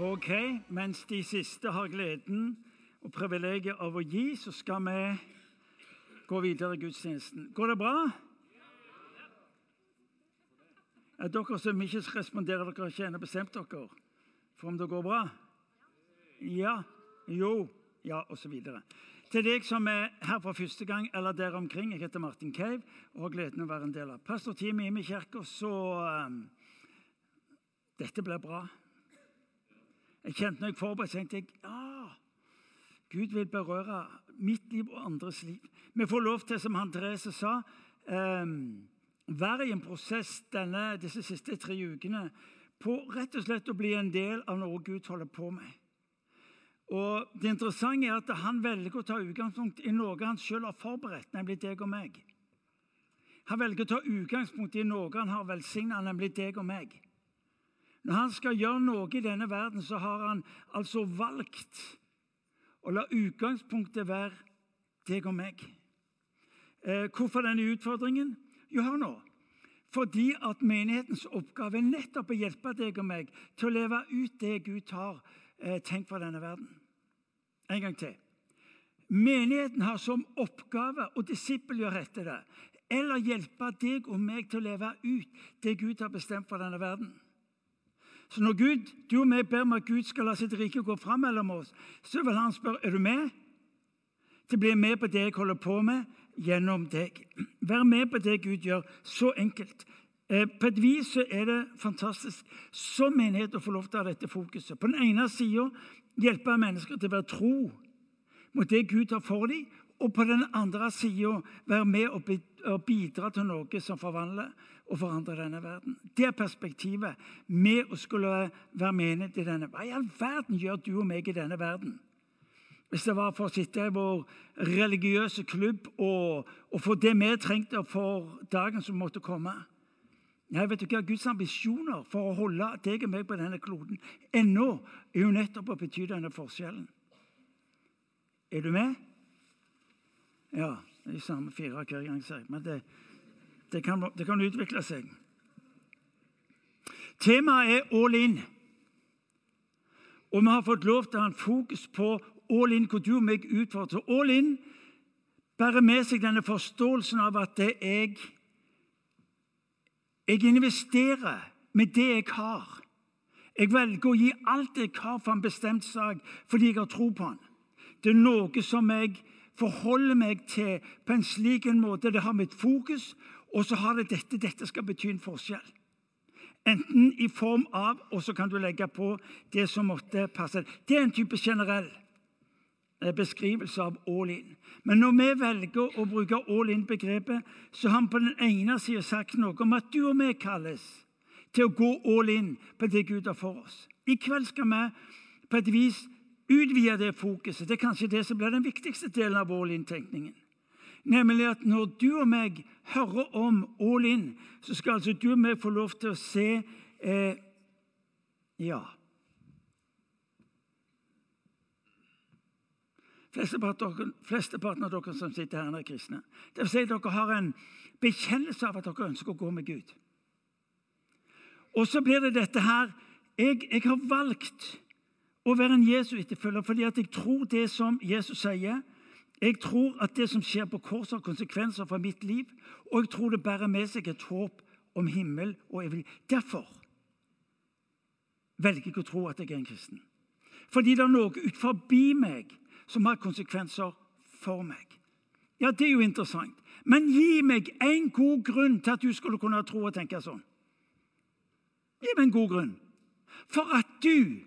Ok, mens de siste har gleden og privilegiet av å gi, så skal vi gå videre i gudstjenesten. Går det bra? Er dere som ikke responderer, dere kjenner bestemt dere for om det går bra? Ja, jo, ja, osv. Til deg som er her for første gang, eller der omkring, jeg heter Martin Cave og har gleden av å være en del av pastorteamet i min kirke, så um, Dette blir bra. Jeg kjente når jeg forberedte, tenkte jeg ja, Gud vil berøre mitt liv og andres liv. Vi får lov til, som han sa, um, være i en prosess denne, disse siste tre ukene på rett og slett å bli en del av noe Gud holder på med. Og Det interessante er at han velger å ta utgangspunkt i noe han selv har forberedt, nemlig deg og meg. Han velger å ta utgangspunkt i noe han har velsigna, nemlig deg og meg. Når han skal gjøre noe i denne verden, så har han altså valgt å la utgangspunktet være deg og meg. Eh, hvorfor denne utfordringen? Jo, hør nå. Fordi at menighetens oppgave er nettopp å hjelpe deg og meg til å leve ut det Gud har eh, tenkt for denne verden. En gang til. Menigheten har som oppgave å disippelgjøre etter det, eller hjelpe deg og meg til å leve ut det Gud har bestemt for denne verden. Så når Gud, du og meg ber om at Gud skal la sitt rike gå fram mellom oss, så vil han spørre er du med til å bli med på det jeg holder på med, gjennom deg. Vær med på det Gud gjør. Så enkelt. Eh, på et vis så er det fantastisk som menighet å få lov til å ha dette fokuset. På den ene sida hjelpe mennesker til å være tro mot det Gud har for dem, og på den andre sida være med og bidra til noe som forvandler og forandre denne verden. Det er perspektivet med å skulle være menighet i denne. Hva i all verden gjør du og meg i denne verden? Hvis det var for å sitte i vår religiøse klubb og, og få det vi trengte for dagen som måtte komme. Nei, vet du hva? Guds ambisjoner for å holde deg og meg på denne kloden ennå er jo nettopp å bety denne forskjellen. Er du med? Ja. Det er de samme fire hver gang, sier Men det, det, kan, det kan utvikle seg. Temaet er all in. Og vi har fått lov til å ha en fokus på all in, hvor du og meg utfordrer. All in bærer med seg denne forståelsen av at det jeg Jeg investerer med det jeg har. Jeg velger å gi alt jeg har for en bestemt sak, fordi jeg har tro på den. Det er noe som jeg forholder meg til på en slik måte. Det har mitt fokus, og så har det dette. Dette skal bety en forskjell. Enten i form av, og så kan du legge på det som måtte passe. Det er en type generell Eh, beskrivelse av all in. Men når vi velger å bruke all in-begrepet, så har han på den ene sida sagt noe om at du og vi kalles til å gå all in på det Gud har for oss. I kveld skal vi på et vis utvide det fokuset. Det er kanskje det som blir den viktigste delen av all in-tenkningen. Nemlig at når du og meg hører om all in, så skal altså du og meg få lov til å se eh, Ja Flesteparten av dere som sitter her, er kristne. Det vil si at dere har en bekjennelse av at dere ønsker å gå med Gud. Og så blir det dette her Jeg, jeg har valgt å være en Jesu-etterfølger fordi at jeg tror det som Jesus sier. Jeg tror at det som skjer på korset, har konsekvenser for mitt liv. Og jeg tror det bærer med seg et håp om himmel og evig Derfor velger jeg å tro at jeg er en kristen. Fordi det er noe utenfor meg som har konsekvenser for meg. Ja, det er jo interessant. Men gi meg en god grunn til at du skulle kunne tro og tenke sånn. Gi meg en god grunn. For at du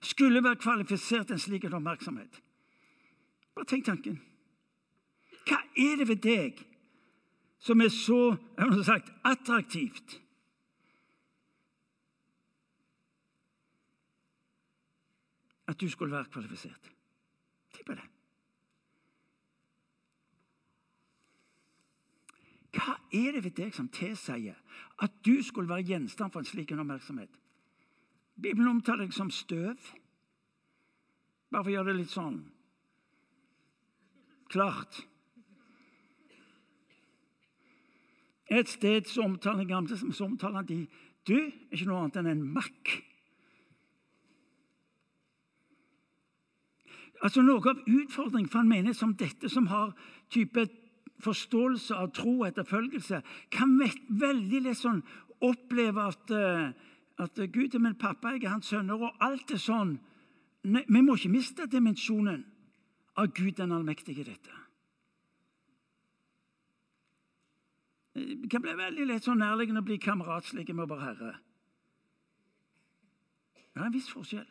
skulle være kvalifisert til en slik oppmerksomhet. Bare tenk tanken. Hva er det ved deg som er så sagt, attraktivt? At du skulle være kvalifisert. Tenk på det. Hva er det ved deg som tilsier at du skulle være gjenstand for en slik oppmerksomhet? Bibelen omtaler deg som støv. Bare for å gjøre det litt sånn klart. Et sted så omtaler gamle, så omtaler de du er ikke noe annet enn en makk. Altså Noe av utfordringen for en menighet som dette, som har type forståelse av tro og etterfølgelse, kan veldig lett sånn oppleve at, eh, at Gud er min pappa, jeg er hans sønner, og alt er sånn. Vi må ikke miste dimensjonen av Gud den allmektige dette. Det kan bli veldig lett sånn nærliggende å bli kameratslige med vår Herre. Det er en viss forskjell.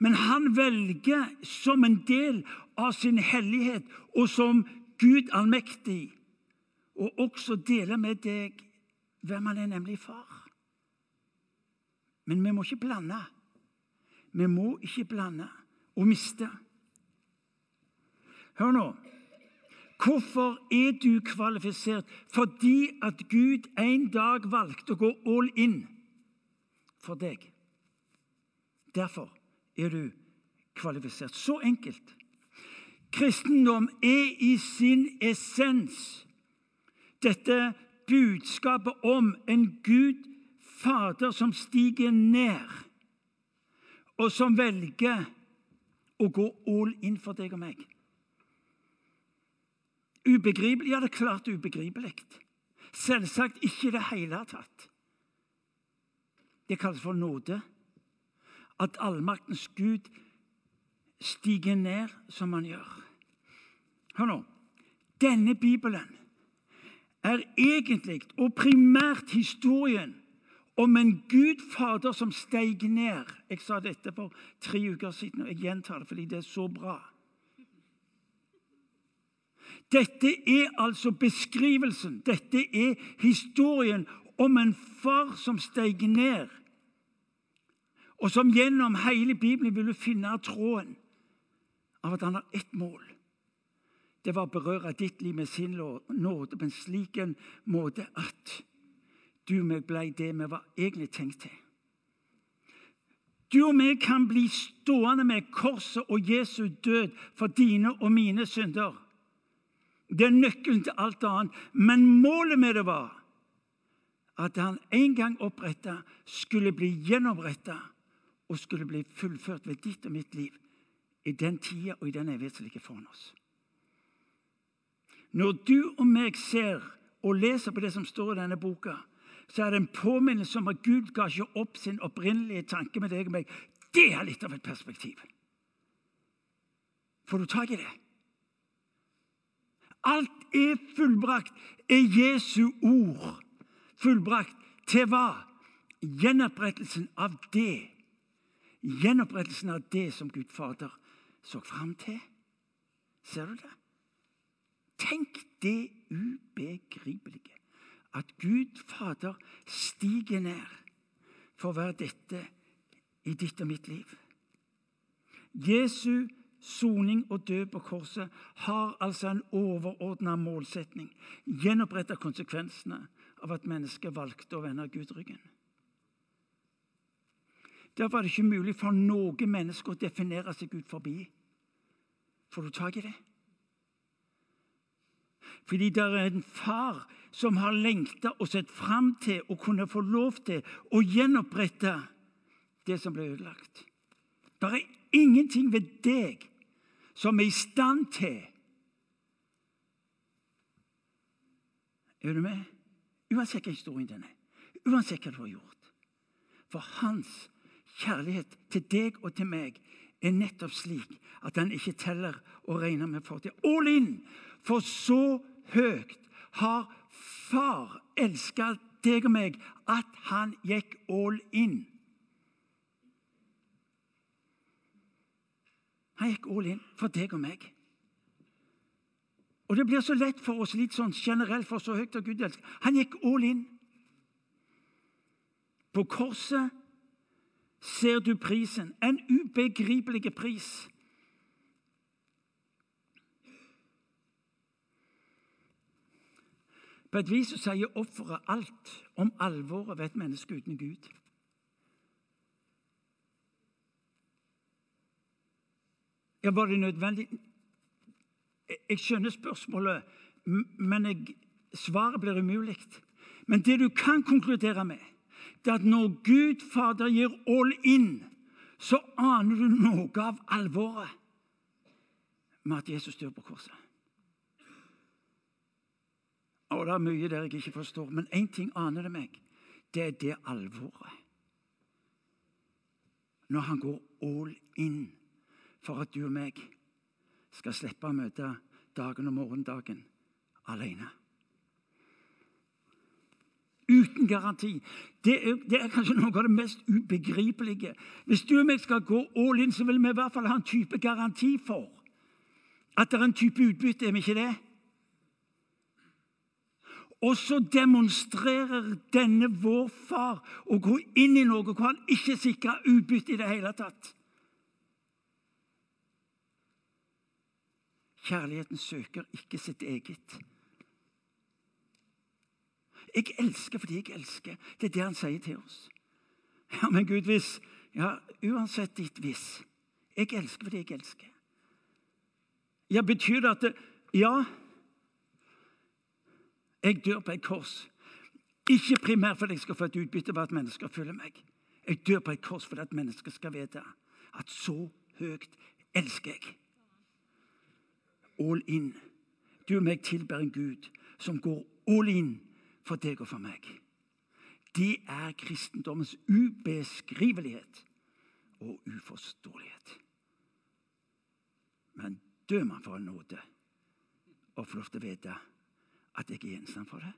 Men han velger som en del av sin hellighet og som Gud allmektig å også dele med deg hvem han er, nemlig far. Men vi må ikke blande. Vi må ikke blande og miste. Hør nå. Hvorfor er du kvalifisert? Fordi at Gud en dag valgte å gå all in for deg. Derfor er du kvalifisert. Så enkelt. Kristendom er i sin essens dette budskapet om en Gud Fader som stiger ned, og som velger å gå all in for deg og meg. Ubegripelig? Ja, det er klart ubegripelig. Selvsagt ikke i det hele tatt. Det kalles for nåde. At allmaktens Gud stiger ned som han gjør. Hør nå. Denne Bibelen er egentlig og primært historien om en Gud Fader som steg ned. Jeg sa dette for tre uker siden, og jeg gjentar det fordi det er så bra. Dette er altså beskrivelsen, dette er historien om en far som steg ned, og som gjennom hele Bibelen vil du finne tråden av at han har ett mål. Det var å berøre ditt liv med sin nåde på en slik en måte at du og meg ble det vi var egentlig tenkt til. Du og vi kan bli stående med korset og Jesu død for dine og mine synder. Det er nøkkelen til alt annet. Men målet med det var at han en gang oppretta skulle bli gjenoppretta og skulle bli fullført ved ditt og mitt liv i den tida og i den evighet som ligger foran oss. Når du og meg ser og leser på det som står i denne boka, så er det en påminnelse om at Gud ga ikke opp sin opprinnelige tanke med deg og meg. Det er litt av et perspektiv. Får du tak i det? Alt er fullbrakt, er Jesu ord fullbrakt. Til hva? Gjenopprettelsen av det. Gjenopprettelsen av det som Gud Fader så fram til. Ser du det? Tenk det ubegripelige. At Gud Fader stiger ned for å være dette i ditt og mitt liv. Jesu soning og død på korset har altså en overordna målsetning. Gjenopprette konsekvensene av at mennesket valgte å vende Gud ryggen. Derfor er det ikke mulig for noe menneske å definere seg ut forbi. Får du tak i det? Fordi det er en far som har lengta og sett fram til å kunne få lov til å gjenopprette det som ble ødelagt. Det er ingenting ved deg som er i stand til Er du med? Uansett hva historien din er, uansett hva du har gjort. For hans kjærlighet til deg og til meg er nettopp slik at han ikke teller og regner med fortid. All in! For så høyt har Far elska deg og meg at han gikk all in. Han gikk all in for deg og meg. Og Det blir så lett for oss litt sånn generelt, for så høyt og Gud elsker. Han gikk all in. På korset ser du prisen. En ubegripelig pris. På et vis så sier offeret alt om alvoret ved et menneske uten Gud. Ja, Var det nødvendig? Jeg skjønner spørsmålet, men jeg, svaret blir umulig. Men det du kan konkludere med, det er at når Gud Fader gir all in, så aner du noe av alvoret. med at Jesus dør på korset. Og det er mye der jeg ikke forstår, men én ting aner det meg. Det er det alvoret. Når han går all in for at du og meg skal slippe å møte dagen og morgendagen alene. Uten garanti. Det er, det er, kanskje noe av det mest ubegripelige. Hvis du og meg skal gå all in, så vil vi i hvert fall ha en type garanti for at det er en type utbytte. Er vi ikke det? Og så demonstrerer denne vår far å gå inn i noe hvor han ikke sikrer utbytte i det hele tatt. Kjærligheten søker ikke sitt eget. Jeg elsker fordi jeg elsker. Det er det han sier til oss. Ja, men Gud, hvis Ja, uansett ditt hvis. Jeg elsker fordi jeg elsker. Ja, Betyr det at det, Ja, jeg dør på et kors. Ikke primært fordi jeg skal få et utbytte ved at mennesker følger meg. Jeg dør på et kors fordi at mennesker skal vite at så høyt elsker jeg. All in. Du og meg tilber en Gud som går all in for deg og for meg. Det er kristendommens ubeskrivelighet og uforståelighet. Men dør man for en nåde og får lov til å vite at jeg er gjenstand for det?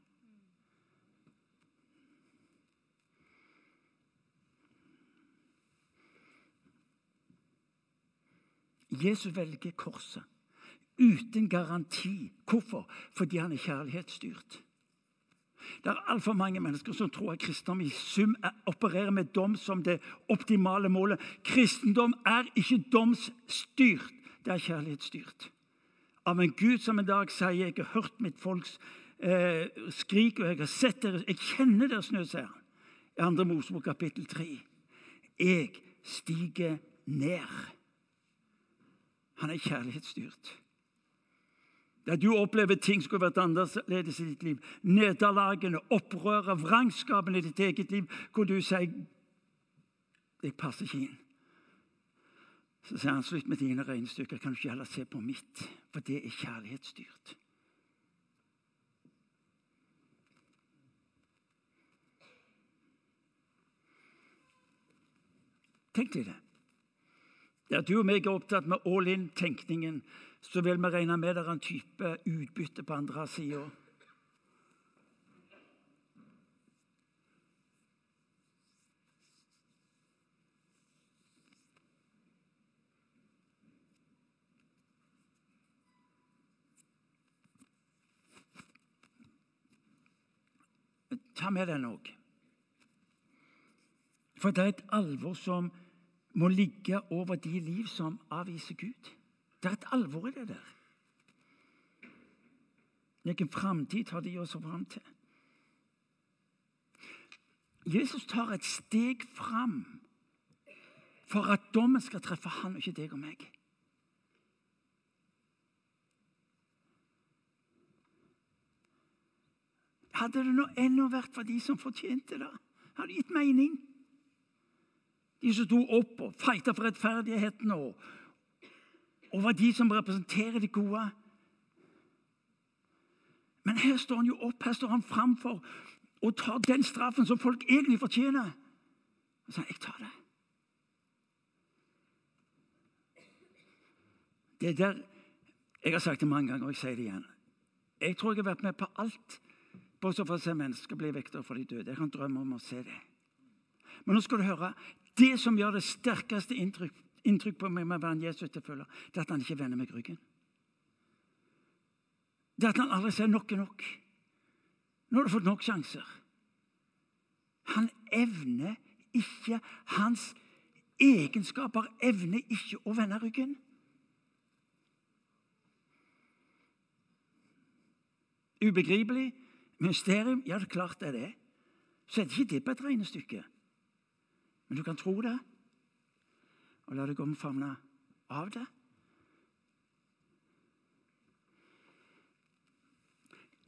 Jesus velger korset uten garanti. Hvorfor? Fordi han er kjærlighetsstyrt. Det er altfor mange mennesker som tror at kristendom i sum opererer med dom som det optimale målet. Kristendom er ikke domsstyrt, det er kjærlighetsstyrt. Av en Gud som en dag sier 'Jeg har hørt mitt folks eh, skrik, og jeg har sett deres Jeg kjenner deres nød', sier han. I 2. Mosebok kapittel 3. Jeg stiger ned. Han er kjærlighetsstyrt. Der du opplever ting skulle vært annerledes i ditt liv. Nederlagene, opprøret, vrangskapen i ditt eget liv, hvor du sier 'Jeg passer ikke inn'. Så sier han slutt med dine regnestykker. Kan du ikke heller se på mitt? For det er kjærlighetsstyrt. Tenk deg det. Der du og meg er opptatt med all in-tenkningen, så vil vi regne med det er en type utbytte på andre sida. Ta med den òg. For det er et alvor som må ligge over de liv som avviser Gud. Det er et alvor i det der. Hvilken framtid har de oss fram til? Jesus tar et steg fram for at dommen skal treffe han og ikke deg og meg. Hadde det nå ennå vært for de som fortjente det, hadde det gitt mening. De som sto opp og fighta for rettferdigheten og, og var de som representerer det gode. Men her står han jo opp, her står han framfor og tar den straffen som folk egentlig fortjener. Og sier 'Jeg tar det'. Det der, Jeg har sagt det mange ganger, og jeg sier det igjen. Jeg tror jeg har vært med på alt bortsett fra å se mennesker bli vektere for de døde. Jeg kan drømme om å se det. Men nå skal du høre. Det som gjør det sterkeste inntrykk inntrykk på meg med å være en Jesus etterfølger, det er at han ikke vender meg ryggen. Det er at han aldri sier nok er nok. Nå har du fått nok sjanser. Han evner ikke Hans egenskaper evner ikke å vende ryggen. Ubegripelig? Mysterium? Ja, det er klart det er det. Så er det ikke det på et regnestykke. Men du kan tro det og la deg omfavne av det.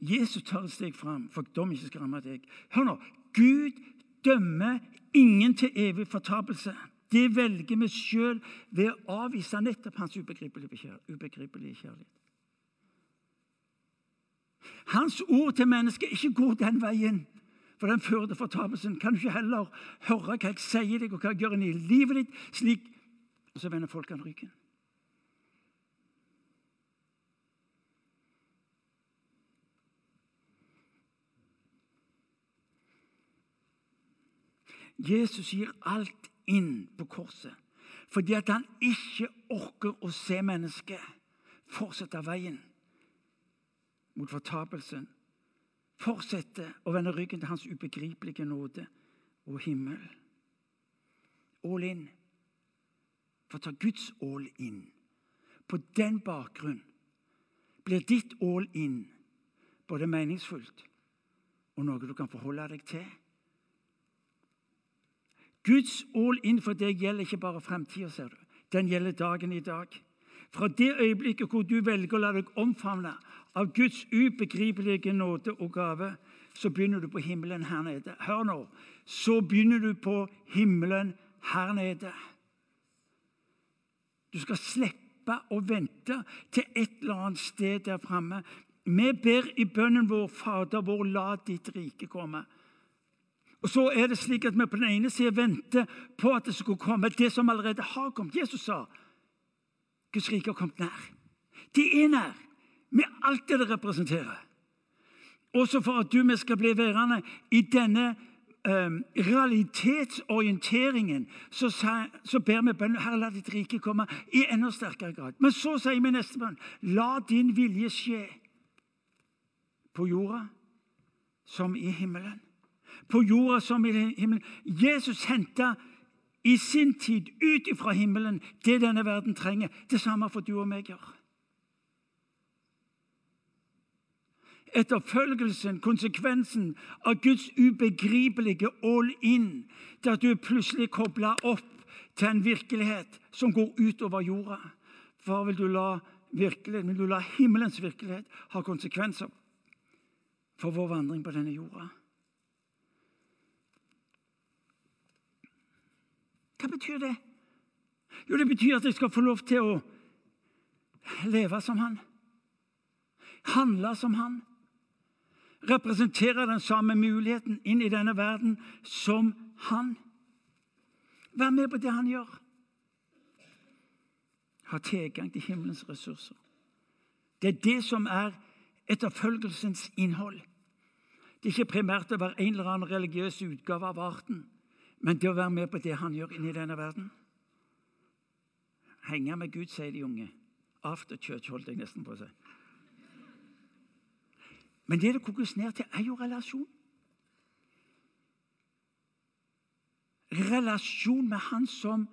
Jesus tar et steg fram for dom ikke skal ramme deg. Hør nå. Gud dømmer ingen til evig fortapelse. Det velger vi sjøl ved å avvise nettopp hans ubegripelige kjærlighet. Hans ord til mennesket ikke går den veien, for den fører til fortapelsen. Kan du ikke heller høre hva jeg sier deg, og hva jeg gjør i livet ditt? slik, Og så vender folkene ryggen. Jesus gir alt inn på korset fordi at han ikke orker å se mennesket fortsette veien mot fortapelsen. Fortsette å vende ryggen til hans ubegripelige nåde og himmel. All in. For ta Guds all in. På den bakgrunn blir ditt all in både meningsfullt og noe du kan forholde deg til Guds all in for deg gjelder ikke bare framtida, ser du. Den gjelder dagen i dag. Fra det øyeblikket hvor du velger å la deg omfavne av Guds ubegripelige nåde og gave, så begynner du på himmelen her nede. Hør nå. Så begynner du på himmelen her nede. Du skal slippe å vente til et eller annet sted der framme. Vi ber i bønnen vår, Fader vår, la ditt rike komme. Og så er det slik at vi på den ene siden venter på at det skulle komme det som allerede har kommet. Jesus sa Guds rike har kommet nær. Det er nær, med alt det det representerer. Også for at du vi skal bli værende i denne um, realitetsorienteringen, så, så, ber vi bønn Herre, la ditt rike komme i enda sterkere grad. Men så sier vi neste bønn La din vilje skje på jorda som i himmelen på jorda som i himmelen. Jesus henta i sin tid ut fra himmelen det denne verden trenger. Det samme får du og meg gjøre. Etterfølgelsen, konsekvensen av Guds ubegripelige all in, der du plutselig kobler opp til en virkelighet som går utover jorda. Hva vil du la vil du la himmelens virkelighet ha konsekvenser for vår vandring på denne jorda? Hva betyr det? Jo, det betyr at jeg skal få lov til å leve som han. Handle som han. Representere den samme muligheten inn i denne verden som han. Vær med på det han gjør. Ha tilgang til himmelens ressurser. Det er det som er etterfølgelsens innhold. Det er ikke primært å være en eller annen religiøs utgave av arten. Men det å være med på det han gjør inni denne verden Henge med Gud, sier de unge. After church, holdt jeg nesten på å si. Men det det kokes ned til, er jo relasjon. Relasjon med Han som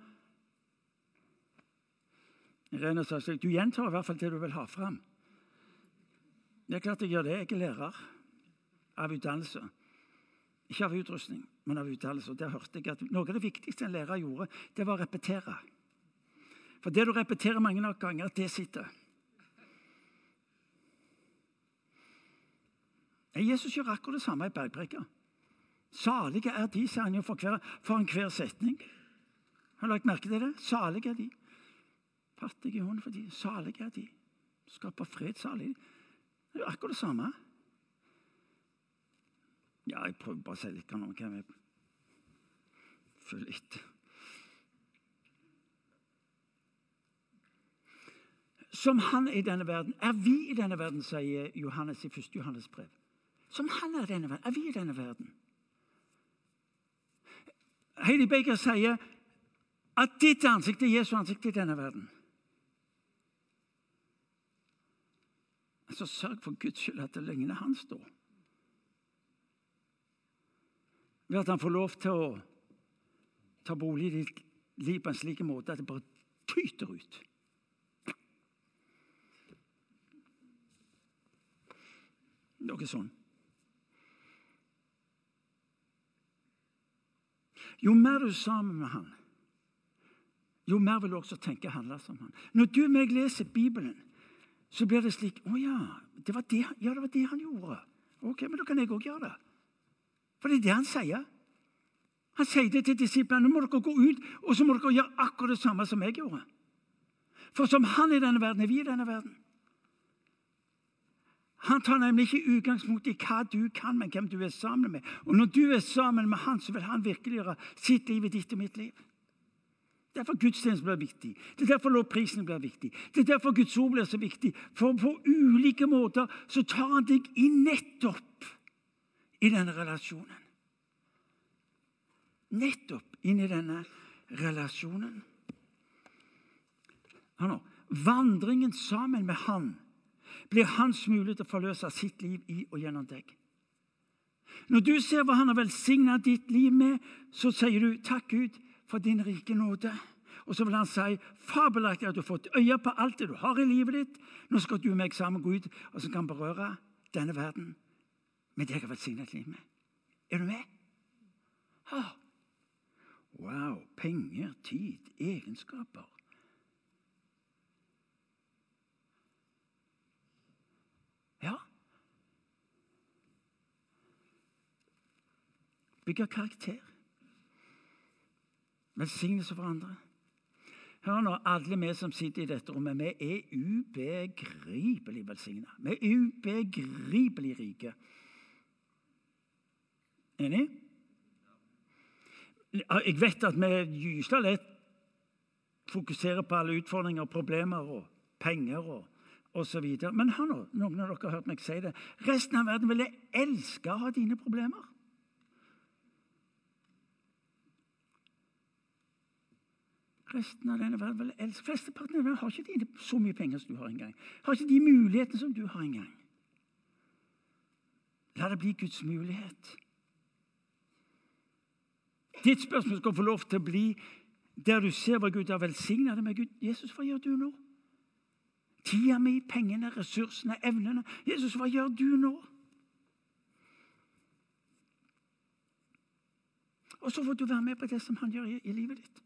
Irene sa Du gjentar i hvert fall det du vil ha fram. Det er klart jeg gjør det. Jeg er lærer av utdannelse. Ikke av utrustning, men av utdannelse. Der hørte jeg at Noe av det viktigste en lærer gjorde, det var å repetere. For det du repeterer mange nok ganger, det sitter. Jesus gjør akkurat det samme i bergpreka. Salige er de, sier han jo for, hver, for hver setning. Har du lagt merke til det? Salige er de. Fattige i for de. Salige er de. Skaper fred, salig. Det er jo akkurat det samme. Ja, jeg prøver bare å si litt om hva jeg føler etter. Som han i denne verden, er vi i denne verden, sier Johannes i 1. Johannes brev. Som han er denne er vi i denne verden. Heidi Baker sier at ditt ansikt er Jesu ansikt i denne verden. Så sørg for Guds skyld at det ligner han står. ved at han får lov til å ta bolig i ditt liv på en slik måte at det bare tyter ut. Noe sånn. Jo mer du er sammen med han, jo mer vil du også tenke og handle som han. Når du og meg leser Bibelen, så blir det slik Å ja, det var det, ja, det var det han gjorde. Ok, Men da kan jeg òg gjøre det. For det er det han sier. Han sier det til disiplene. Nå må dere gå ut og så må dere gjøre akkurat det samme som jeg gjorde. For som han i denne verden, er vi i denne verden. Han tar nemlig ikke utgangspunkt i hva du kan, men hvem du er sammen med. Og når du er sammen med han, så vil han virkeliggjøre sitt liv i ditt og mitt liv. Det er Derfor gudstjenesten blir viktig. Det er derfor lovprisen blir viktig. Det er derfor Guds ord blir så viktig. For på ulike måter så tar han deg inn nettopp i denne relasjonen. Nettopp inn i denne relasjonen. Hør nå. Vandringen sammen med Han blir hans mulighet til å forløse sitt liv i og gjennom deg. Når du ser hva Han har velsigna ditt liv med, så sier du 'Takk, Gud, for din rike nåde'. Og så vil han si 'Fabelaktig at du har fått øye på alt det du har i livet ditt'. Nå skal du og meg sammen gå ut og så kan berøre denne verden med det jeg har velsignet liv med. Er du med? Ah. Wow. Penger, tid, egenskaper. Ja. Bygge karakter. Velsignelse for andre. Hør nå, alle vi som sitter i dette rommet, vi er ubegripelig velsigna. Vi er ubegripelig rike. Enig? Jeg vet at vi gysla lett fokuserer på alle utfordringer problemer og penger og osv. Men hør nå, noen av dere har hørt meg si det. Resten av verden ville elske å ha dine problemer. Resten av denne verden. Flesteparten av verden har ikke de, så mye penger som du har engang. Har ikke de mulighetene som du har engang. La det bli Guds mulighet. Ditt spørsmål skal få lov til å bli der du ser hva Gud har velsigna deg med. Gud, Jesus, hva gjør du nå? Tida mi, pengene, ressursene, evnene. Jesus, hva gjør du nå? Og så får du være med på det som han gjør i livet ditt.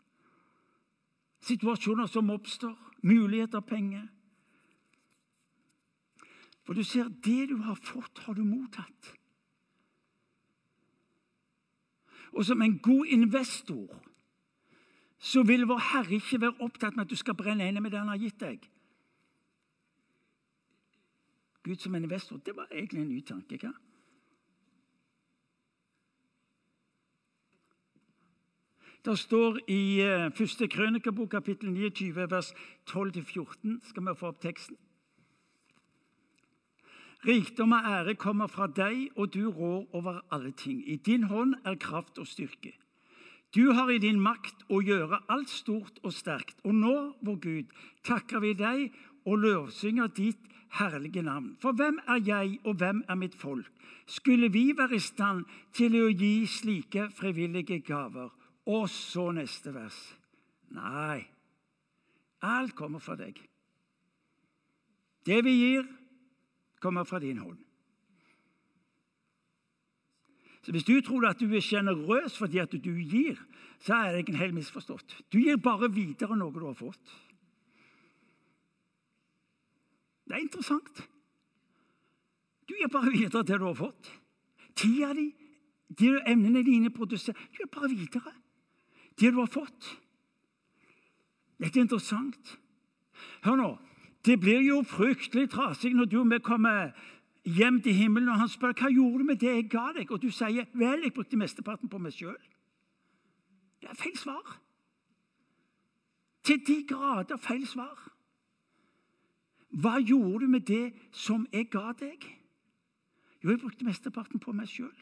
Situasjoner som oppstår, muligheter, penger. For du ser, det du har fått, har du mottatt. Og som en god investor så vil vår Herre ikke være opptatt med at du skal brenne inne med det han har gitt deg. Gud som en investor, det var egentlig en ny tanke. hva? Det står i uh, første krønikebok, kapittel 29, vers 12-14. Skal vi få opp teksten? Rikdom og ære kommer fra deg, og du rår over alle ting. I din hånd er kraft og styrke. Du har i din makt å gjøre alt stort og sterkt. Og nå, vår Gud, takker vi deg og lovsynger ditt herlige navn. For hvem er jeg, og hvem er mitt folk? Skulle vi være i stand til å gi slike frivillige gaver? Og så neste vers. Nei, alt kommer fra deg. Det vi gir, kommer fra din hånd. Så Hvis du tror at du er sjenerøs fordi at du gir, så er det ikke helt misforstått. Du gir bare videre noe du har fått. Det er interessant. Du gir bare videre det du har fått. Tida di, de evnene dine produserer Du gir bare videre det du har fått. Dette er interessant. Hør nå. Det blir jo fryktelig trasig når du og vi kommer hjem til himmelen, og han spør hva gjorde du med det jeg ga deg, og du sier vel, jeg brukte mesteparten på meg sjøl. Det er feil svar. Til de grader feil svar. Hva gjorde du med det som jeg ga deg? Jo, jeg brukte mesteparten på meg sjøl.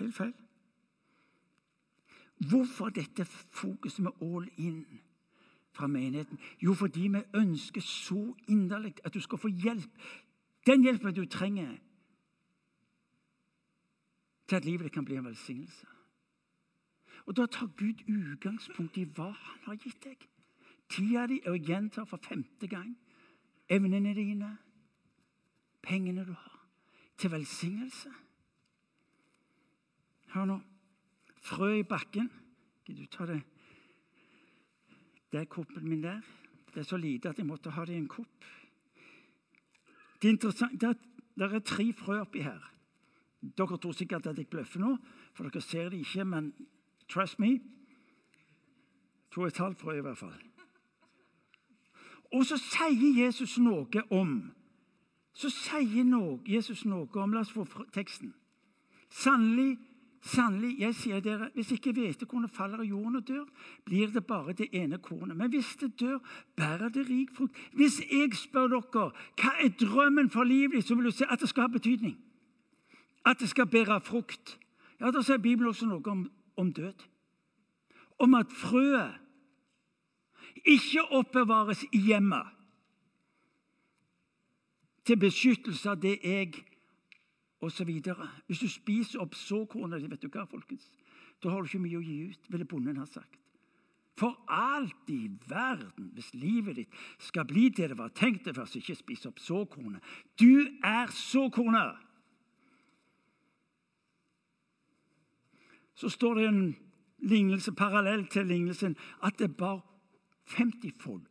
Helt feil. Hvorfor dette fokuset med all in fra menigheten? Jo, fordi vi ønsker så inderlig at du skal få hjelp. Den hjelpen du trenger til at livet kan bli en velsignelse. Og Da tar Gud utgangspunkt i hva han har gitt deg. Tida di er å gjenta for femte gang evnene dine, pengene du har, til velsignelse. Hør nå. Frø i bakken. Gidder du ta det? Det er koppen min der. Det er så lite at jeg måtte ha det i en kopp. Det er interessant, det er, det er tre frø oppi her. Dere tror sikkert at jeg bløffer nå, for dere ser det ikke, men trust me To og et halvt frø, i hvert fall. Og så sier Jesus noe om Så sier noe, Jesus noe om La oss få teksten. Sannelig, sannelig, jeg sier dere, hvis ikke hvetekornet faller i jorden og dør, blir det bare det ene kornet. Men hvis det dør, bærer det rik frukt. Hvis jeg spør dere hva er drømmen for livet, så vil du si at det skal ha betydning. At det skal bære frukt. Ja, Da sier Bibelen også noe om, om død. Om at frøet ikke oppbevares i hjemmet til beskyttelse av det jeg osv. Hvis du spiser opp såkornet vet du hva, folkens? Da har du ikke mye å gi ut, ville bonden ha sagt. For alt i verden, hvis livet ditt skal bli det det var tenkt det var, så ikke spis opp såkornet. Du er såkornet! Så står det en lignelse parallell til lignelsen at det bar 50-fold,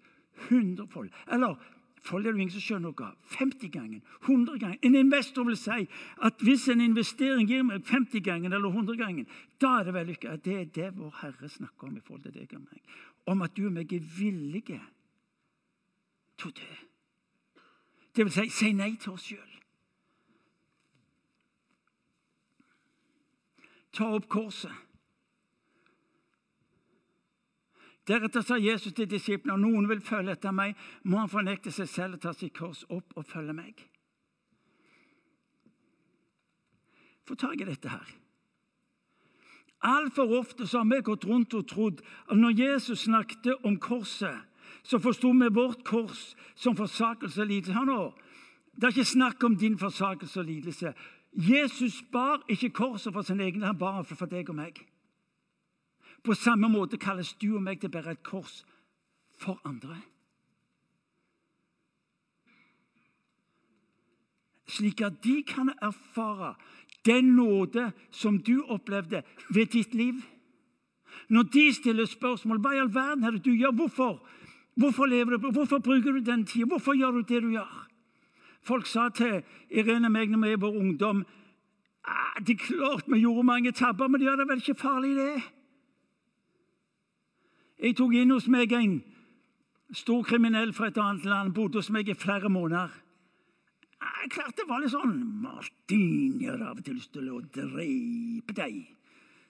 100-fold Eller fold er det ingen som skjønner noe 50 ganger, 100 ganger. En investor vil si at hvis en investering gir meg 50 ganger eller 100 ganger, da er det vellykka. Det er det vår Herre snakker om i forhold til deg og meg. Om at du og meg er villige til å dø. Det vil si si nei til oss sjøl. Ta opp korset. Deretter sa Jesus til disiplene om noen vil følge etter meg, må han fornekte seg selv og ta sitt kors opp og følge meg. Få tak i dette her. Altfor ofte så har vi gått rundt og trodd at når Jesus snakket om korset, så forsto vi vårt kors som forsakelse og lidelse. Hør nå, det er ikke snakk om din forsakelse og lidelse. Jesus bar ikke korset for sin egen, han bar for deg og meg. På samme måte kalles du og meg til å bære et kors for andre. Slik at de kan erfare den nåde som du opplevde ved ditt liv. Når de stiller spørsmål hva i all verden er det du gjør, hvorfor, hvorfor lever du, hvorfor bruker du den tida, hvorfor gjør du det du gjør? Folk sa til Irene og meg når vi var ungdom ah, det er klart vi gjorde mange tabber, men det er vel ikke farlig, det? Jeg tok inn hos meg en stor kriminell fra et annet land. Bodde hos meg i flere måneder. Jeg klarte det var litt sånn 'Martin, jeg har av og til lyst til å drepe deg.'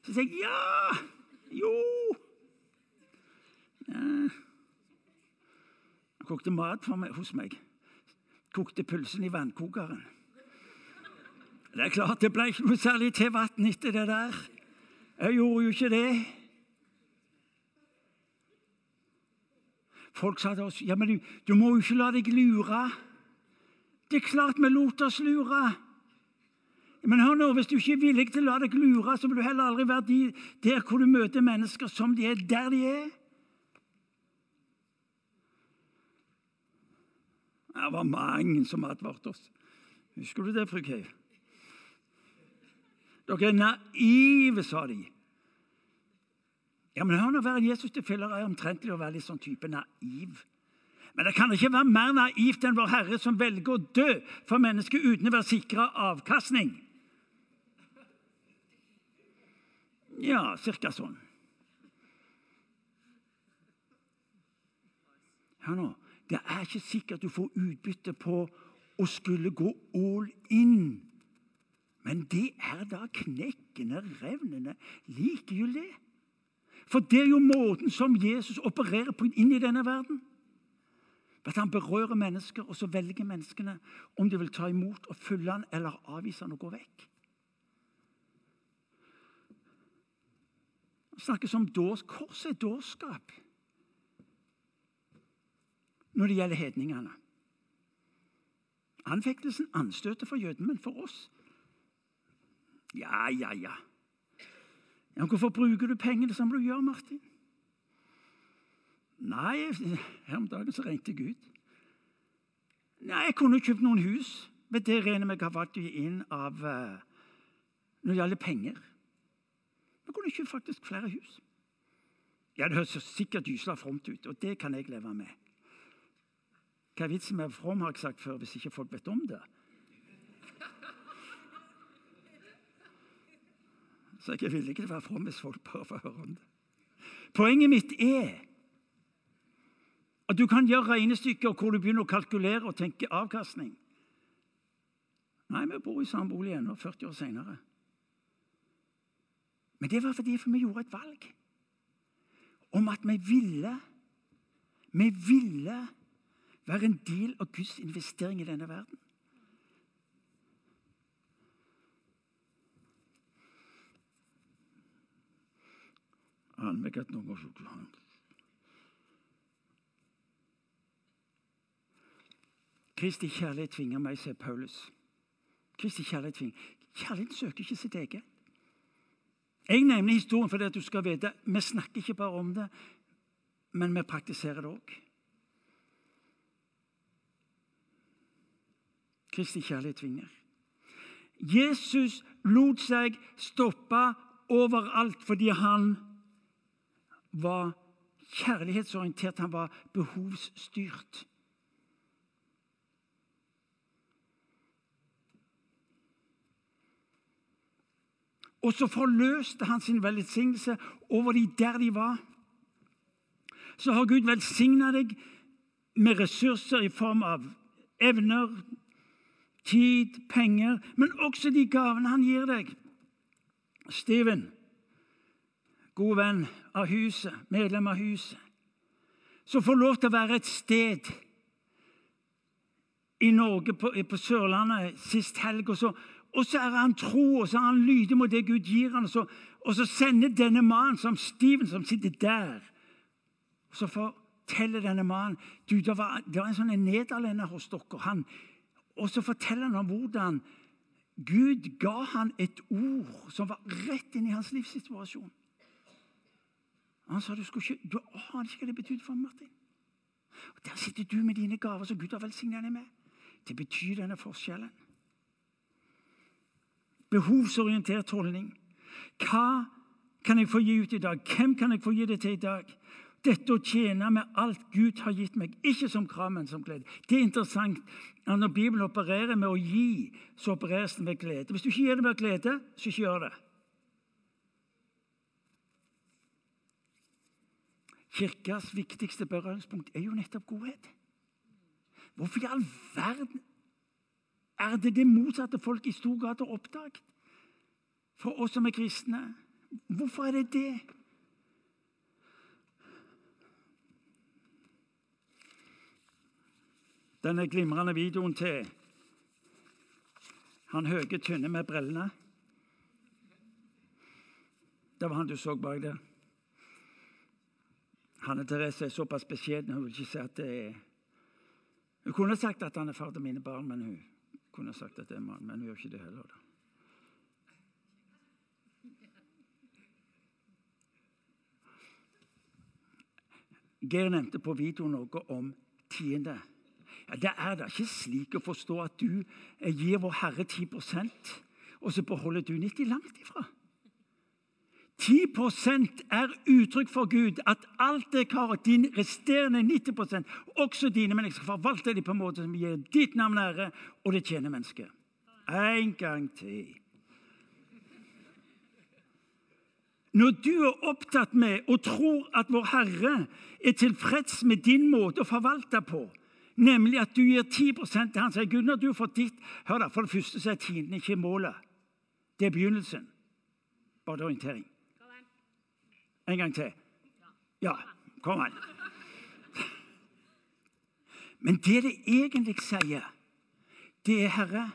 Så sier jeg ja. Jo. Ja. Kokte mat meg, hos meg. Kokte pølsen i vannkokeren. Det er klart det ble ikke noe særlig til vann etter det der. Jeg gjorde jo ikke det. Folk sa til oss ja, men du, du må jo ikke la deg lure. Det er klart vi lot oss lure. Men hør nå, hvis du ikke er villig til å la deg lure, så vil du heller aldri være de, der hvor du møter mennesker som de er, der de er. Det var mange som advarte oss. Husker du det, fru Keiv? Dere er naive, sa de. Ja, men hør nå, Å Være en Jesus tilfeller er omtrentlig å være litt sånn type naiv. Men det kan ikke være mer naivt enn vår Herre som velger å dø for mennesket uten å være sikra avkastning. Ja, cirka sånn. Hør nå. Det er ikke sikkert du får utbytte på å skulle gå all in. Men det er da knekkende, revnende likegyldig. For det er jo måten som Jesus opererer på inn i denne verden. At han berører mennesker, og så velger menneskene om de vil ta imot og følge han eller avvise han og gå vekk. Det snakkes om. Korset dårskap når det gjelder hedningene. Anfektelsen, anstøtet for jøden, men for oss Ja, ja, ja. Ja, hvorfor bruker du pengene som du gjør, Martin? Nei, her om dagen så ringte jeg ut. Nei, jeg kunne kjøpt noen hus. Men det regner meg har valgt inn av uh, når det gjelder penger. Vi kunne kjøpt faktisk flere hus. Ja, Det høres sikkert gysla fromt ut, og det kan jeg leve med. Hva er vitsen med from, har jeg sagt før, hvis ikke folk vet om det? Så jeg er villig til å være from hvis folk bare får høre om det. Poenget mitt er at du kan gjøre regnestykker hvor du begynner å kalkulere og tenke avkastning. Nei, vi bor i samme bolig ennå, 40 år seinere. Men det var fordi vi gjorde et valg om at vi ville Vi ville være en del av Guds investering i denne verden. Anlegg noen sjokolade. Kristi kjærlighet tvinger meg, sier Paulus. Kristi kjærlighet tvinger. Kjærligheten søker ikke sitt eget. Jeg nevner historien fordi at du skal vite vi snakker ikke bare om det, men vi praktiserer det òg. Kristi kjærlighet tvinger. Jesus lot seg stoppe overalt fordi han var kjærlighetsorientert, han var behovsstyrt. Og så forløste han sin velsignelse over de der de var. Så har Gud velsigna deg med ressurser i form av evner, tid, penger, men også de gavene han gir deg. Steven, god venn av huset, medlem av huset, som får lov til å være et sted i Norge, på, på Sørlandet, sist helg. og så og så er han tro, og så er han lydig mot det Gud gir han, og så, og så sender denne mannen, som Steven, som sitter der og Så forteller denne mannen du, det var, det var en sånn nederlender hos dere. Han, og så forteller han om hvordan Gud ga han et ord som var rett inn i hans livssituasjon. Han sa du, skulle ikke, du aner ikke hva det betydde for meg, Martin. Og Der sitter du med dine gaver som Gud har velsignet deg med. Det betyr denne forskjellen behovsorientert holdning. Hva kan jeg få gi ut i dag? Hvem kan jeg få gi det til i dag? Dette å tjene med alt Gud har gitt meg, ikke som krav, men som glede. Det er interessant at når Bibelen opererer med å gi, så opereres den med glede. Hvis du ikke gir det med glede, så ikke gjør det. Kirkas viktigste berøringspunkt er jo nettopp godhet. Hvorfor i all verden er det det motsatte folk i stor grad har oppdaget for oss som er kristne? Hvorfor er det det? Denne glimrende videoen til han høye, tynne med brillene Det var han du så bak der. Hanne Therese er såpass beskjeden hun vil ikke si at det er Hun kunne sagt at han er far til mine barn, men hun kunne sagt at det er mann, men hun gjør ikke det heller. da. Geir nevnte på video noe om tiende. Ja, Det er da ikke slik å forstå at du gir Vår Herre 10% og så beholder du 90 langt ifra. 10% er uttrykk for Gud at alt det karet, din resterende 90% også dine, men jeg skal forvalte dem på en måte som gir ditt navn ære, og det tjener mennesket. En gang til. Når du er opptatt med og tror at Vår Herre er tilfreds med din måte å forvalte på, nemlig at du gir 10 til Han, sier Gud, når du har fått ditt Hør da, For det første så er tiden ikke målet. Det er begynnelsen. Bare orientering. En gang til. Ja, kom an. Men det det egentlig sier, det er Herre.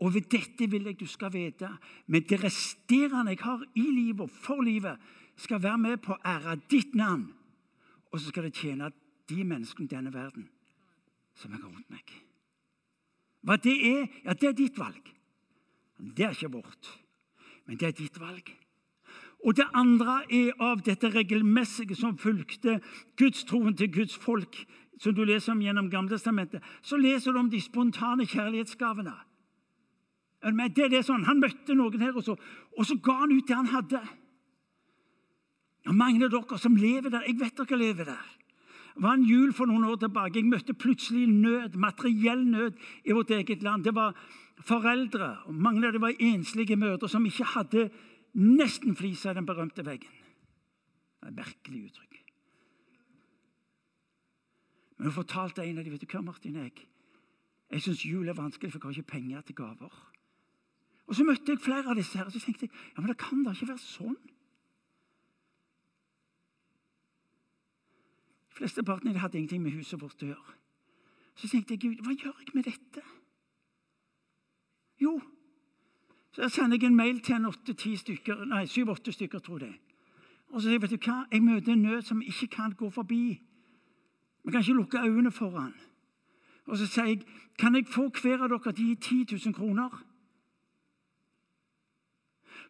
Og ved dette vil jeg du skal vite. Men det resterende jeg har i livet og for livet, skal være med på å ære ditt navn. Og så skal det tjene de menneskene i denne verden som jeg har rundt meg. Hva det er, ja, det er ditt valg. Det er ikke vårt, men det er ditt valg. Og det andre er av dette regelmessige som fulgte gudstroen til Guds folk, som du leser om gjennom Gamletestamentet. Så leser du om de spontane kjærlighetsgavene. Det er det sånn, Han møtte noen her, og så, og så ga han ut det han hadde. Og Mange av dere som lever der, jeg vet dere lever der. Det var en jul for noen år tilbake. Jeg møtte plutselig nød, materiell nød i vårt eget land. Det var foreldre, og mange av dem var enslige mødre, som ikke hadde nesten flisa den berømte veggen. Det er et merkelig uttrykk. Men hun fortalte en av dem, vet du hva, Martin, jeg, jeg syns jul er vanskelig, for jeg har ikke penger til gaver. Og Så møtte jeg flere av disse her, og så tenkte jeg ja, men det kan da ikke være sånn. De fleste partene hadde ingenting med huset vårt å gjøre. Så tenkte jeg, Gud, hva gjør jeg med dette? Jo, så sender jeg en mail til en åtte-ti stykker, nei, syv-åtte stykker, tror jeg. Og så sier jeg, vet du hva, jeg møter en nød som ikke kan gå forbi. Vi kan ikke lukke øynene for han. Og så sier jeg, kan jeg få hver av dere de 10 000 kroner?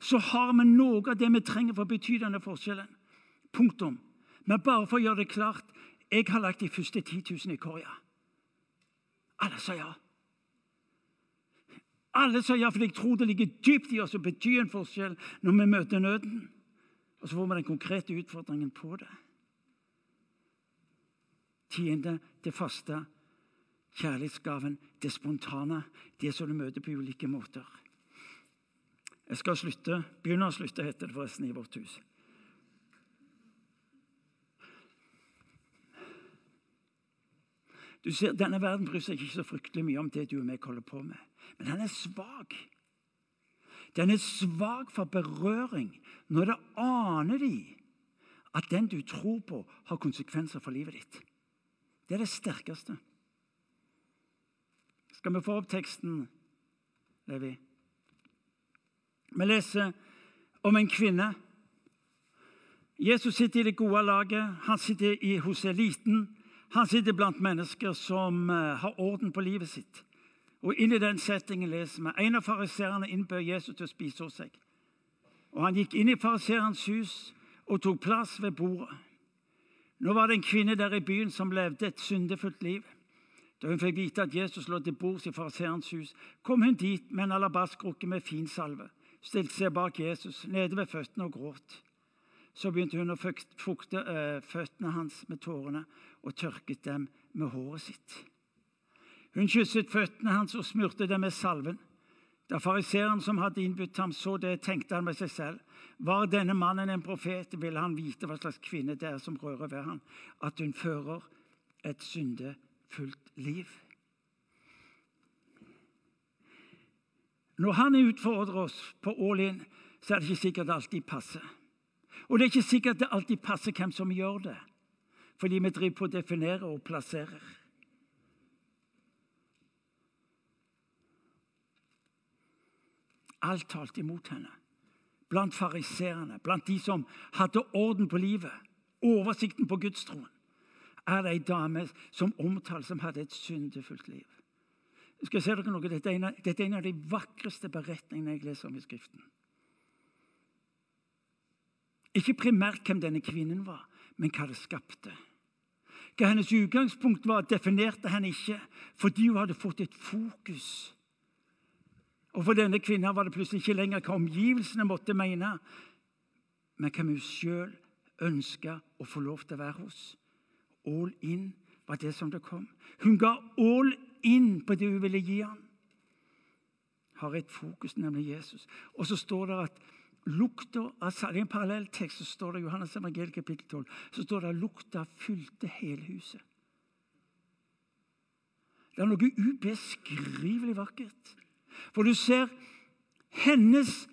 Så har vi noe av det vi trenger for å bety denne forskjellen. Punktum. Men bare for å gjøre det klart jeg har lagt de første 10 000 i korga. Alle sa ja. Alle sa ja, for jeg tror det ligger dypt i oss å bety en forskjell når vi møter nøden. Og så får vi den konkrete utfordringen på det. Tiende, det faste, kjærlighetsgaven, det spontane. Det som du møter på ulike måter. Jeg skal slutte. Begynne å slutte, heter det forresten i vårt hus. Du ser, Denne verden bryr seg ikke så fryktelig mye om det du og meg holder på med. Men den er svak. Den er svak for berøring når det aner de at den du tror på, har konsekvenser for livet ditt. Det er det sterkeste. Skal vi få opp teksten, Levi? Vi leser om en kvinne. Jesus sitter i det gode laget. Han sitter hos eliten. Han sitter blant mennesker som uh, har orden på livet sitt. Og inn i den settingen leser vi en av fariseerne innbød Jesus til å spise hos seg. Og Han gikk inn i fariseerens hus og tok plass ved bordet. Nå var det en kvinne der i byen som levde et syndefullt liv. Da hun fikk vite at Jesus lå til bords i fariseerens hus, kom hun dit med en alabaskrukke med fin salve, stilte seg bak Jesus, nede ved føttene og gråt. Så begynte hun å fukte uh, føttene hans med tårene og tørket dem med håret sitt. Hun kysset føttene hans og smurte dem med salven. Da fariseeren som hadde innbudt ham, så det, tenkte han med seg selv. Var denne mannen en profet, ville han vite hva slags kvinne det er som rører ved ham, at hun fører et syndefullt liv. Når han utfordrer oss på all in, så er det ikke sikkert det alltid passer. Og det er ikke sikkert det alltid passer hvem som gjør det, fordi vi driver på å definere og plasserer. Alt talte imot henne. Blant fariseerne, blant de som hadde orden på livet, oversikten på gudstroen, er det ei dame som omtales som hadde et syndefullt liv. Skal jeg se dere noe? Dette er, en av, dette er en av de vakreste beretningene jeg leser om i Skriften. Ikke primært hvem denne kvinnen var, men hva det skapte. Hva hennes utgangspunkt var, definerte henne ikke, fordi hun hadde fått et fokus. Og For denne kvinnen var det plutselig ikke lenger hva omgivelsene måtte mene, men hvem hun sjøl ønska å få lov til å være hos. All in var det som det kom. Hun ga all in på det hun ville gi ham. Har et fokus, nemlig Jesus. Og så står det at Lukta det I en parallelltekst så står det Johannes evangel kapittel 12, så står det at lukta fylte hele huset. Det er noe ubeskrivelig vakkert. For du ser hennes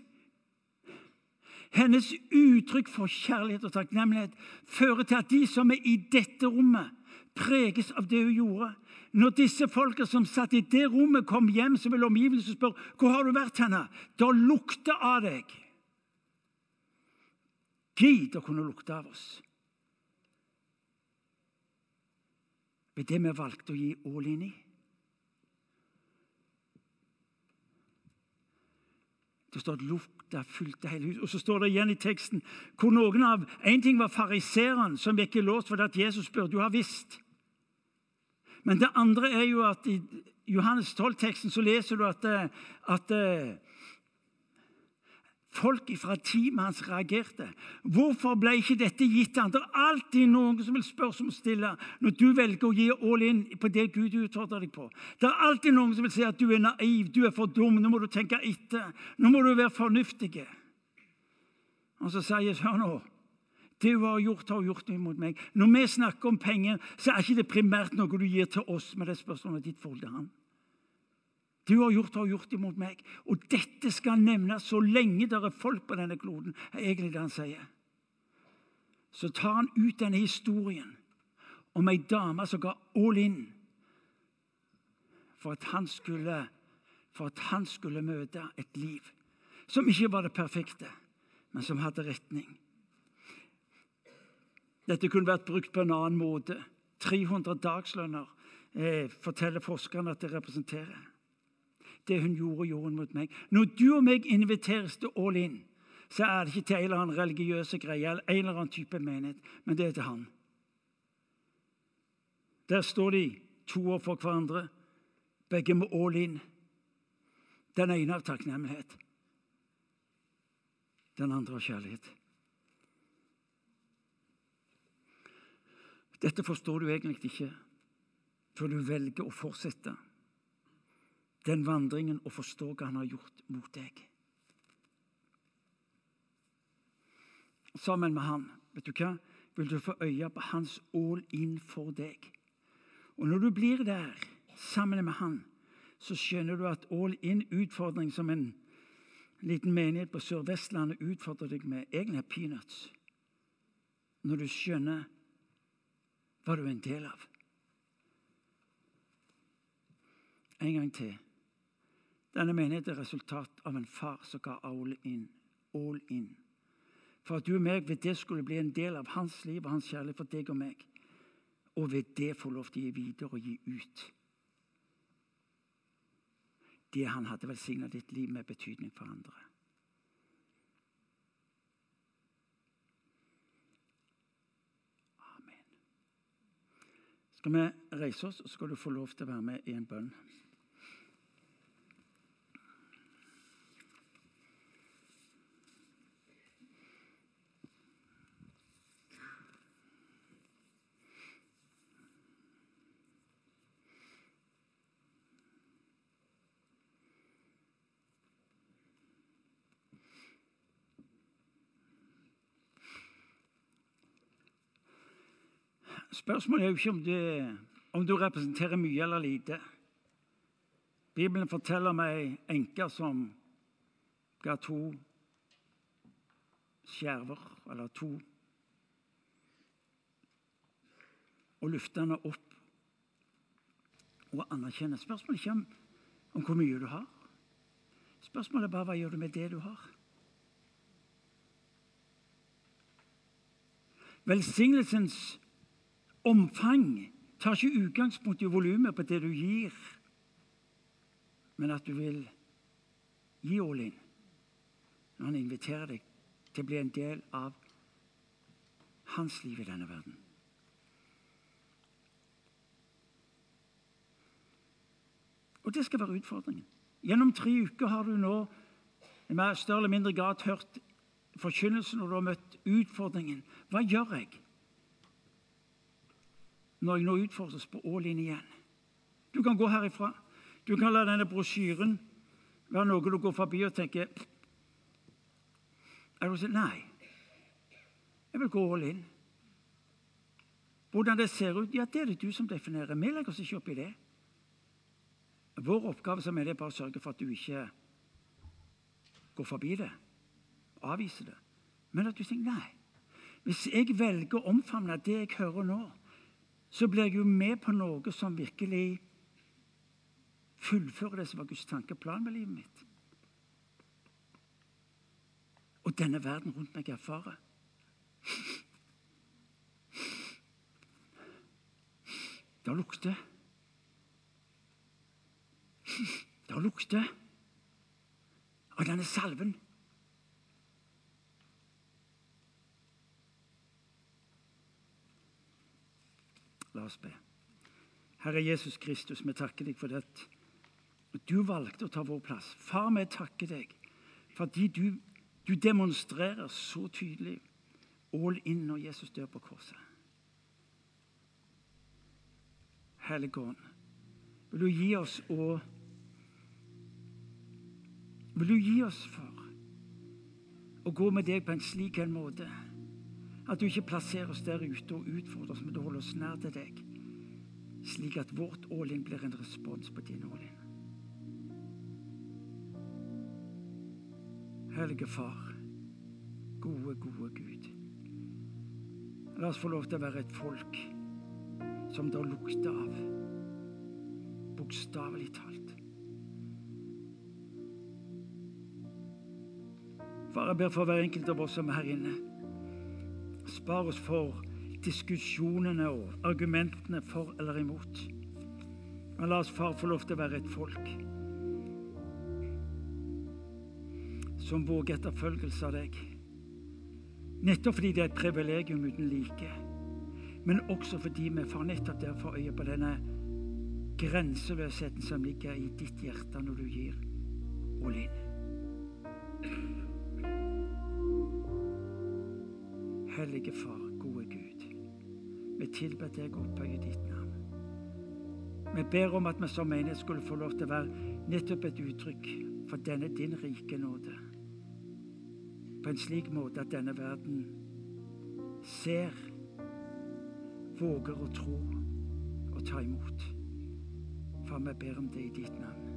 hennes uttrykk for kjærlighet og takknemlighet fører til at de som er i dette rommet, preges av det hun gjorde. Når disse folka som satt i det rommet, kom hjem, så vil omgivelsene spørre hvor har du vært henne? Da lukter av deg. Gid å kunne lukte av oss. Ved det vi valgte å gi all inn i. Det står at lukta fulgte hele huset. Og så står det igjen i teksten hvor noen av En ting var fariseeren som gikk i lås fordi at Jesus burde jo ha visst. Men det andre er jo at i Johannes 12-teksten så leser du at, at Folk fra teamet hans reagerte. Hvorfor ble ikke dette gitt andre? Det er alltid noen som vil spørsmålsstille når du velger å gi all in på det Gud utfordrer deg på. Det er alltid noen som vil si at du er naiv, du er for dum, nå må du tenke etter. Nå må du være fornuftig. Og så sier jeg, hør nå. Det du har gjort, har gjort noe imot meg. Når vi snakker om penger, så er ikke det primært noe du gir til oss, med det spørsmålet ditt forhold til han. Du har gjort, har gjort imot meg. Og dette skal nevnes så lenge det er folk på denne kloden. er egentlig det han sier. Så tar han ut denne historien om ei dame som ga all in for at han skulle, for at han skulle møte et liv som ikke var det perfekte, men som hadde retning. Dette kunne vært brukt på en annen måte. 300 dagslønner eh, forteller forskerne at det representerer det hun gjorde, gjorde hun mot meg. Når du og meg inviteres til all in, så er det ikke til en eller annen religiøse greie eller en eller annen type menighet, men det er til han. Der står de to år for hverandre, begge med all in. Den ene av takknemlighet, den andre av kjærlighet. Dette forstår du egentlig ikke før du velger å fortsette den vandringen og forstå hva han har gjort mot deg. Sammen med han, vet du hva, vil du få øye på hans all in for deg. Og når du blir der sammen med han, så skjønner du at all in-utfordring som en liten menighet på Sør-Vestlandet utfordrer deg med, egentlig er peanuts. Når du skjønner hva du er en del av. En gang til. Denne menigheten er resultat av en far som ga all in. All in. For at du og meg ved det skulle bli en del av hans liv og hans kjærlighet for deg og meg. Og ved det få lov til å gi videre og gi ut. Det han hadde velsigna ditt liv med betydning for andre. Amen. Skal vi reise oss, så skal du få lov til å være med i en bønn. Spørsmålet er jo ikke om, du, om du representerer mye eller lite. Bibelen forteller om ei enke som ga to skjerver, eller to Og løfte henne opp og anerkjenne. Spørsmålet ikke om, om hvor mye du har. Spørsmålet er bare hva gjør du med det du har. Velsignelsens omfang tar ikke utgangspunkt i volumet på det du gir, men at du vil gi all når han inviterer deg til å bli en del av hans liv i denne verden. Og det skal være utfordringen. Gjennom tre uker har du nå i større eller mindre grad hørt forkynnelsen, og du har møtt utfordringen. Hva gjør jeg? Når jeg nå utfordres på in igjen. Du kan gå herifra. Du kan la denne brosjyren være noe du går forbi og tenker Er sånn Nei, jeg vil gå all in. Hvordan det ser ut, ja, det er det du som definerer. Vi legger oss ikke opp i det. Vår oppgave som er det bare å sørge for at du ikke går forbi det, avviser det. Men at du tenker nei. Hvis jeg velger å omfavne det jeg hører nå, så blir jeg jo med på noe som virkelig fullfører det som var Guds tankeplan med livet mitt. Og denne verden rundt meg erfarer. Det lukter. Det lukter av denne salven. La oss be. Herre Jesus Kristus, vi takker deg for at du valgte å ta vår plass. Far, vi takker deg fordi du Du demonstrerer så tydelig all in når Jesus dør på korset. Helligånd, vil du gi oss å Vil du gi oss for å gå med deg på en slik en måte at du ikke plasserer oss der ute og utfordrer oss, men du holder oss nær til deg, slik at vårt all-in blir en respons på din all-in. Hellige Far, gode, gode Gud. La oss få lov til å være et folk som det lukter av, bokstavelig talt. Far, jeg ber for hver enkelt av oss som er her inne. Spar oss for diskusjonene og argumentene for eller imot. Men la oss, far, få lov til å være et folk som våger etterfølgelse av deg. Nettopp fordi det er et privilegium uten like, men også fordi vi får nettopp der får øye på denne grenseløsheten som ligger i ditt hjerte når du gir all Hellige Far, gode Gud. Vi tilber deg opphøyet ditt navn. Vi ber om at vi som menighet skulle få lov til å være nettopp et uttrykk for denne din rike nåde. På en slik måte at denne verden ser, våger å tro og ta imot. For vi ber om det i ditt navn.